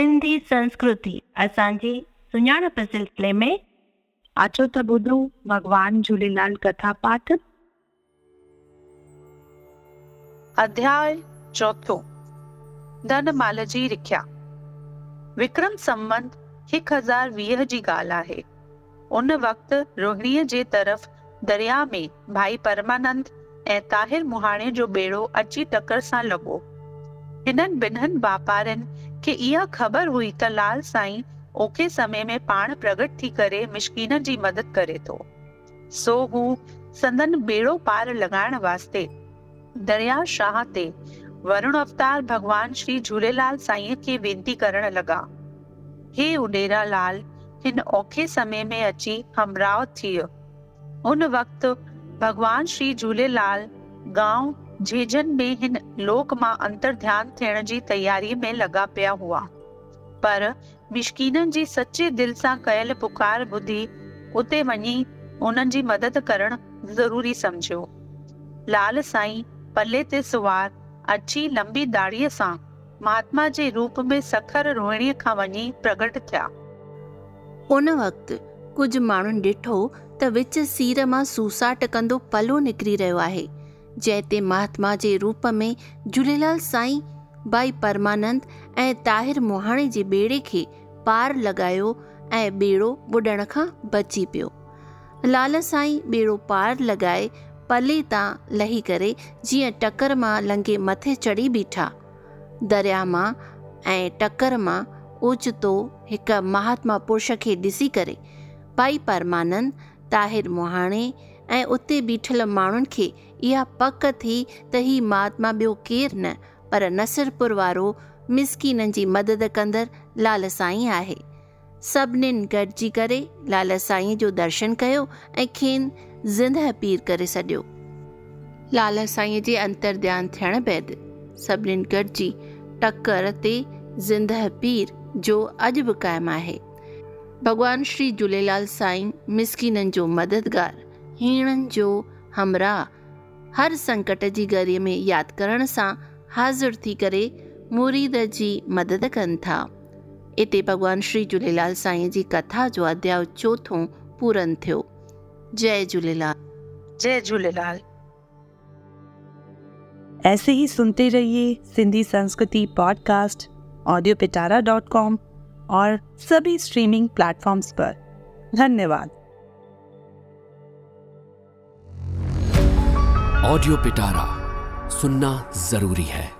सिंधी संस्कृति असांजी सुञाणप सिलसिले में अचो त ॿुधूं भॻवान झूलेलाल कथा पाठ अध्याय चौथो धन माल जी रिख्या विक्रम संबंध एक हज़ार वीह जी ॻाल्हि आहे उन वक़्तु रोहिणीअ जे तरफ़ दरिया में भाई परमानंद ऐं ताहिर मुहाणे जो बेड़ो अची टकर सां लॻो हिननि ॿिन्हिनि वापारियुनि कि इहा ख़बर हुई त लाल साईं ओके समय में पाण प्रगट थी करे मिशकिन जी मदद करे थो सो हू संदन बेड़ो पार लॻाइण वास्ते दरिया शाह ते वरुण अवतार भगवान श्री झूलेलाल साईं के विनती करण लगा हे उडेरा लाल इन औखे समय में अची हमराव थियो उन वक्त भगवान श्री झूलेलाल गांव जेजन में हिन लोक मां अंतरध्यानु थियण जी तयारी में लॻा॒ पिया हुआ पर कयलु पुकार ॿुधी उते वञी हुननि जी मदद करणु ज़रूरी लाल साईं पले ते सवार अछी लंबी दाड़ीअ सां महात्मा जे रूप में सखर रोहिणीअ खां वञी प्रगट थिया हुन वक़्ति कुझु माण्हुनि डि॒ठो त विच सीर मां सुसा टकंदो पलो निकिरी रहियो आहे जंहिं ते महात्मा जे रूप में झूलेलाल साईं बाई परमानंद ऐं ताहिर मोहाणे जे ॿेड़े खे पार लॻायो ऐं ॿेड़ो ॿुॾण खां बची पियो लाल साईं ॿेड़ो पार लॻाए पले तां लही करे जीअं टकरु मां लंघे मथे चढ़ी बीठा दरिया मां ऐं टकर मां ओचितो हिकु महात्मा पुरुष खे ॾिसी करे बाई परमानंद ताहिर मोहाणे ऐं उते ॿीठल माण्हुनि खे इहा पक थी त हीअ महात्मा ॿियो केरु न पर नसिरपुर वारो मिसकिननि जी मदद कंदड़ लाल साईं आहे सभिनीनि गॾिजी करे लाल साईं जो दर्शन कयो ऐं खेनि ज़िंदह पीर करे छॾियो लाल साईं जे अंतर अंतरध्यानु थियण बैदि सभिनीनि गॾिजी टकर ते ज़िंदह पीर जो अॼु बि क़ाइमु आहे भॻवान श्री झूलेलाल साईं मिसकिननि जो मददगारु हीणनि जो हमराह हर संकट जी घड़ी में याद करण से हाज़िर थी करे मुरीद जी मदद कन था इत भगवान श्री झूलेलाल साई जी कथा जो अध्याय चौथों पूरन थो जय झूलेलाल जय झूलेलाल ऐसे ही सुनते रहिए सिंधी संस्कृति podcast audio Pitara dot com और सभी स्ट्रीमिंग प्लेटफॉर्म्स पर धन्यवाद ऑडियो पिटारा सुनना जरूरी है